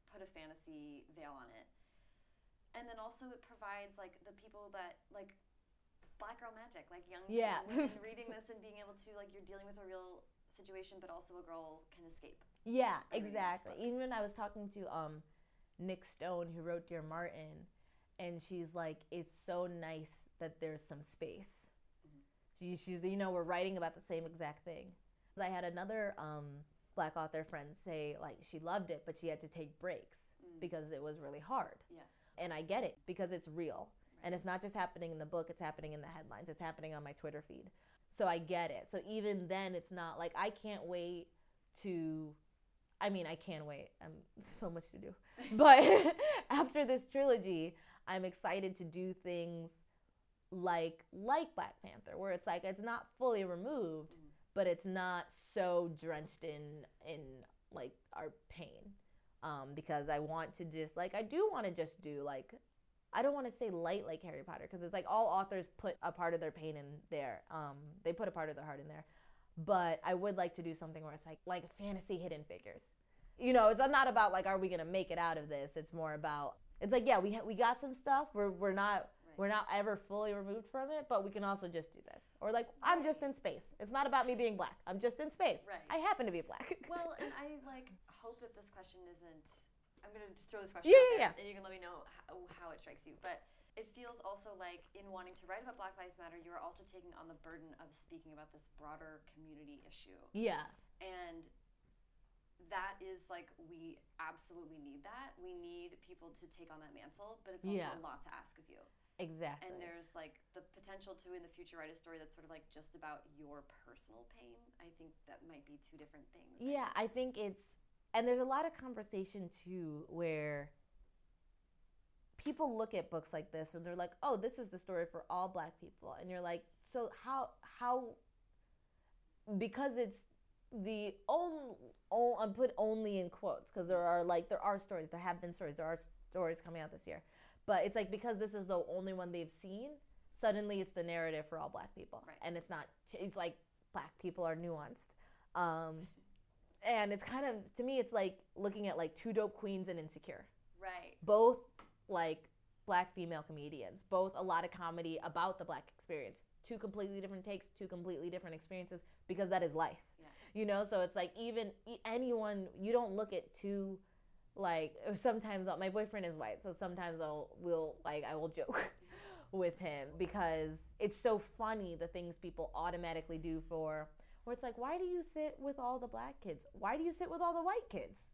put a fantasy veil on it. And then also it provides like the people that like black girl magic, like young yeah. women reading this and being able to like you're dealing with a real situation, but also a girl can escape. Yeah, exactly. Even when I was talking to um, Nic Stone, who wrote Dear Martin, and she's like, "It's so nice that there's some space." Mm-hmm. She, she's, you know, we're writing about the same exact thing. I had another um, black author friend say like she loved it, but she had to take breaks mm. because it was really hard. Yeah. And I get it because it's real. And it's not just happening in the book, it's happening in the headlines, it's happening on my Twitter feed. So I get it. So even then, it's not like I can't wait to. I mean, I can't wait. I'm so much to do. But after this trilogy, I'm excited to do things like like Black Panther, where it's like it's not fully removed, mm. but it's not so drenched in in like our pain. Um, because I want to just like I do want to just do like I don't want to say light like Harry Potter because it's like all authors put a part of their pain in there. Um, they put a part of their heart in there. But I would like to do something where it's like like fantasy hidden figures. You know, it's not about like are we gonna make it out of this. It's more about it's like yeah we ha- we got some stuff. We're we're not right. we're not ever fully removed from it, but we can also just do this. Or like I'm just in space. It's not about me being black. I'm just in space. Right. I happen to be black. well, and I like hope that this question isn't I'm gonna just throw this question yeah, out there, yeah. and you can let me know how, oh, how it strikes you. But it feels also like in wanting to write about Black Lives Matter, you are also taking on the burden of speaking about this broader community issue. Yeah. And that is like we absolutely need that. We need people to take on that mantle, but it's also yeah. a lot to ask of you. Exactly. And there's like the potential to in the future write a story that's sort of like just about your personal pain. I think that might be two different things. Right? Yeah, I think it's and there's a lot of conversation too where people look at books like this and they're like, "Oh, this is the story for all black people." And you're like, "So how how because it's the only I'm put only in quotes because there are like there are stories, there have been stories, there are stories coming out this year. But it's like because this is the only one they've seen, suddenly it's the narrative for all black people. Right. And it's not it's like black people are nuanced. Um, and it's kind of to me it's like looking at like two dope queens and insecure right both like black female comedians both a lot of comedy about the black experience two completely different takes two completely different experiences because that is life. You know so it's like even anyone you don't look at two like sometimes I'll, my boyfriend is white so sometimes i'll will like i will joke with him because it's so funny the things people automatically do for where it's like, why do you sit with all the black kids? Why do you sit with all the white kids?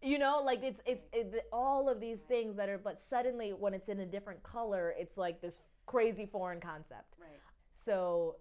You know, like it's it's it, all of these things that are, but suddenly when it's in a different color, it's like this crazy foreign concept. Right. So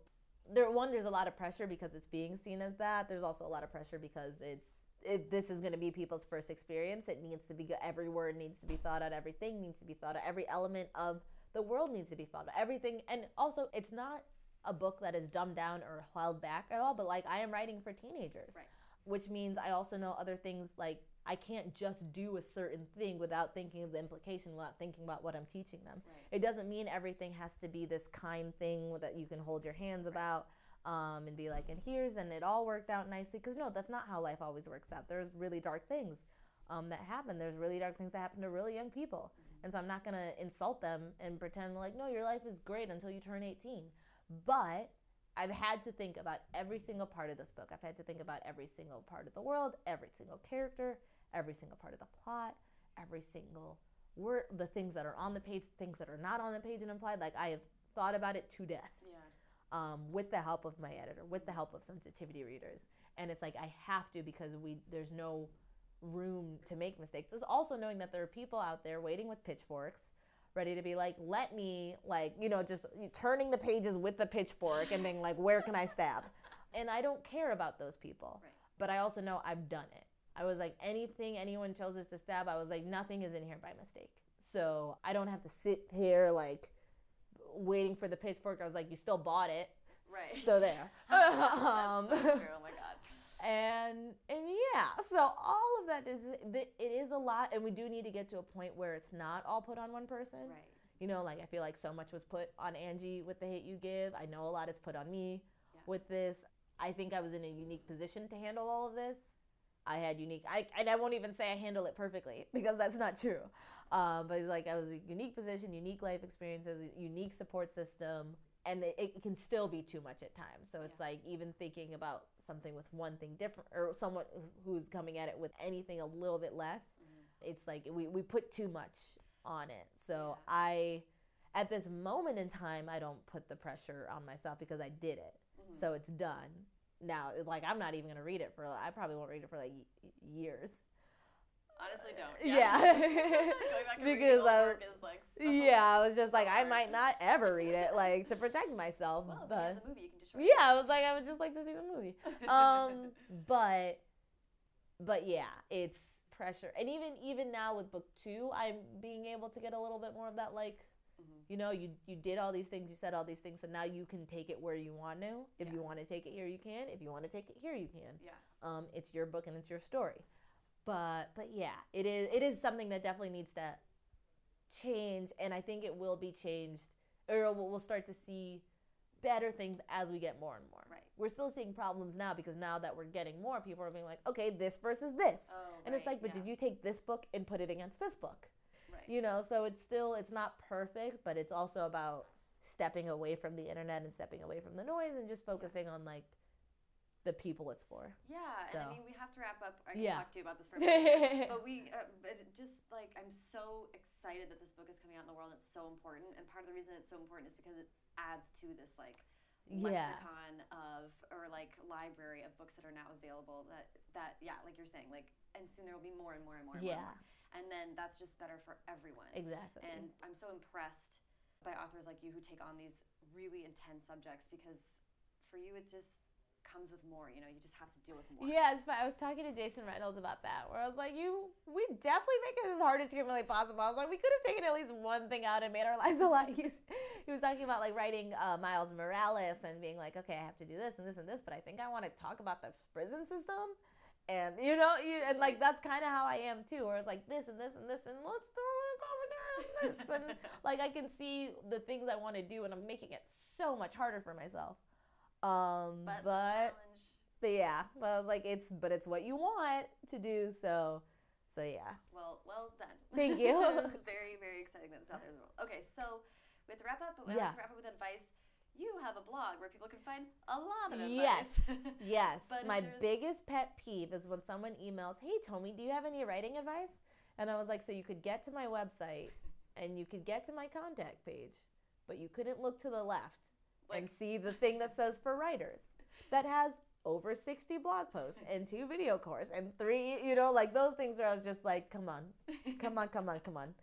there one there's a lot of pressure because it's being seen as that. There's also a lot of pressure because it's if this is going to be people's first experience, it needs to be every word needs to be thought out, everything needs to be thought out, every element of the world needs to be thought out, everything, and also it's not a book that is dumbed down or held back at all, but like I am writing for teenagers. Right. Which means I also know other things like I can't just do a certain thing without thinking of the implication, without thinking about what I'm teaching them. Right. It doesn't mean everything has to be this kind thing that you can hold your hands right. about um, and be like, and here's, and it all worked out nicely. Because no, that's not how life always works out. There's really dark things um, that happen. There's really dark things that happen to really young people. Mm-hmm. And so I'm not going to insult them and pretend like, no, your life is great until you turn 18. But I've had to think about every single part of this book. I've had to think about every single part of the world, every single character, every single part of the plot, every single word, the things that are on the page, things that are not on the page and implied. Like I have thought about it to death. Yeah. Um, with the help of my editor, with the help of sensitivity readers, and it's like I have to because we there's no room to make mistakes. There's also knowing that there are people out there waiting with pitchforks ready to be like, let me, like, you know, just turning the pages with the pitchfork and being like, where can I stab? And I don't care about those people. Right. But I also know I've done it. I was like, anything anyone chooses to stab, I was like, nothing is in here by mistake. So I don't have to sit here like waiting for the pitchfork. I was like, you still bought it. Right. So there. um, so. Oh my god. And and yeah, so all of that is it is a lot, and we do need to get to a point where it's not all put on one person. Right. You know, like I feel like so much was put on Angie with the Hate U Give. I know a lot is put on me yeah. with this. I think I was in a unique position to handle all of this. I had unique, I, and I won't even say I handle it perfectly because that's not true. Um, but like I was a unique position, unique life experiences, unique support system, and it, it can still be too much at times. So it's yeah. like even thinking about something with one thing different, or someone who's coming at it with anything a little bit less, mm-hmm. it's like we, we put too much on it. So yeah. I, at this moment in time, I don't put the pressure on myself because I did it. Mm-hmm. So it's done. Now, like I'm not even gonna read it for. I probably won't read it for like years. Honestly, don't. Yeah. yeah. because I was, like yeah, I was just like, hard. I might not ever read it, like to protect myself. Well, but the movie, you can just. yeah, I was like, I would just like to see the movie. Um, but, but yeah, it's pressure, and even even now with book two, I'm being able to get a little bit more of that, like. Mm-hmm. You know, you you did all these things, you said all these things, so now you can take it where you want to. If yeah. you want to take it here, you can. If you want to take it here, you can. Yeah. Um, it's your book and it's your story but but yeah it is it is something that definitely needs to change and i think it will be changed or we'll start to see better things as we get more and more. Right. We're still seeing problems now because now that we're getting more people are being like okay this versus this. Oh, and right, it's like but yeah. did you take this book and put it against this book? Right. You know so it's still it's not perfect but it's also about stepping away from the internet and stepping away from the noise and just focusing on like the people it's for. Yeah, so. and I mean we have to wrap up. I can yeah. talk to you about this for a minute, but we, uh, but just like I'm so excited that this book is coming out in the world. It's so important, and part of the reason it's so important is because it adds to this like lexicon yeah. of or like library of books that are now available. That that yeah, like you're saying, like and soon there will be more and more and more and yeah. more. And then that's just better for everyone. Exactly. And I'm so impressed by authors like you who take on these really intense subjects because for you it just comes with more. You know, you just have to deal with more. Yeah, it's. I was talking to Jason Reynolds about that, where I was like, "You, we definitely make it as hard as humanly possible." I was like, "We could have taken at least one thing out and made our lives a lot easier." he was talking about like writing uh, Miles Morales and being like, "Okay, I have to do this and this and this, but I think I want to talk about the prison system." And you know, you, and like that's kind of how I am too. Where it's like this and this and this, and let's throw in a commentary on this, and like I can see the things I want to do, and I'm making it so much harder for myself. Um, but, but, but yeah, but I was like, it's but it's what you want to do, so so yeah. Well, well done. Thank you. very very exciting that it's out there in the world. Okay, so we have to wrap up, but we yeah. have to wrap up with advice. You have a blog where people can find a lot of advice. Yes, yes. My biggest pet peeve is when someone emails, "Hey, Tomi, do you have any writing advice?" And I was like, "So you could get to my website and you could get to my contact page, but you couldn't look to the left like, and see the thing that says for writers that has over 60 blog posts and two video courses and three, you know, like those things where I was just like, come on, come on, come on, come on.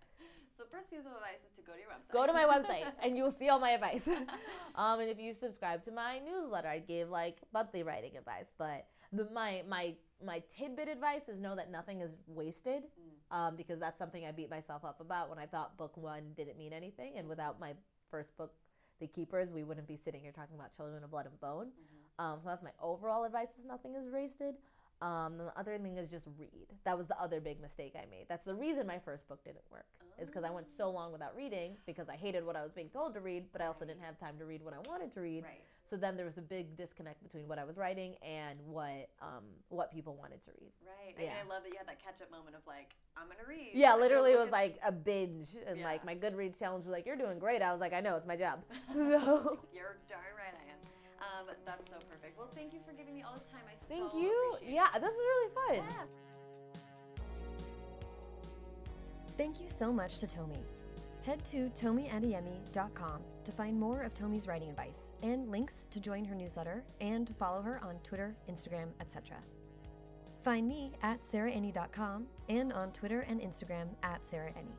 So first piece of advice is to go to your website. Go to my website and you'll see all my advice. um, and if you subscribe to my newsletter, I give like monthly writing advice. But the, my my my tidbit advice is know that nothing is wasted, mm. um, because that's something I beat myself up about when I thought book one didn't mean anything, and without my first book the keepers, we wouldn't be sitting here talking about children of blood and bone. Mm-hmm. Um, so that's my overall advice: is nothing is wasted. Um, the other thing is just read. That was the other big mistake I made. That's the reason my first book didn't work. Oh. Is because I went so long without reading because I hated what I was being told to read, but I also didn't have time to read what I wanted to read. Right. So then there was a big disconnect between what I was writing and what um, what people wanted to read. Right. Yeah. And I love that you had that catch up moment of like, I'm gonna read. Yeah, literally it was like a binge and yeah. like my Goodreads challenge was like, You're doing great. I was like, I know, it's my job. so You're darn right I am. Um, that's so perfect. Well, thank you for giving me all this time. I thank so you. Yeah, this is really fun. Yeah. Thank you so much to Tomi. Head to tomiadeyemi.com to find more of Tomi's writing advice and links to join her newsletter and to follow her on Twitter, Instagram, etc. Find me at sarahenny.com and on Twitter and Instagram at sarahenny.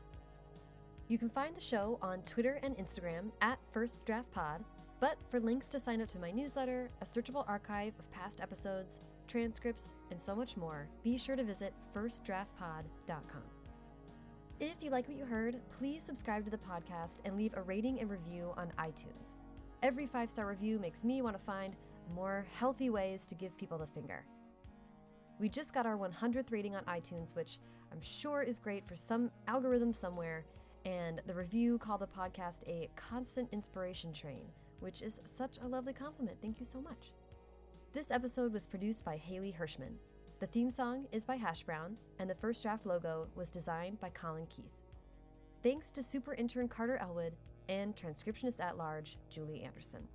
You can find the show on Twitter and Instagram at First Draft Pod, but for links to sign up to my newsletter, a searchable archive of past episodes, transcripts, and so much more, be sure to visit firstdraftpod.com. If you like what you heard, please subscribe to the podcast and leave a rating and review on iTunes. Every five star review makes me want to find more healthy ways to give people the finger. We just got our 100th rating on iTunes, which I'm sure is great for some algorithm somewhere, and the review called the podcast a constant inspiration train, which is such a lovely compliment. Thank you so much. This episode was produced by Haley Hirschman. The theme song is by Hash Brown, and the first draft logo was designed by Colin Keith. Thanks to super intern Carter Elwood and transcriptionist at large Julie Anderson.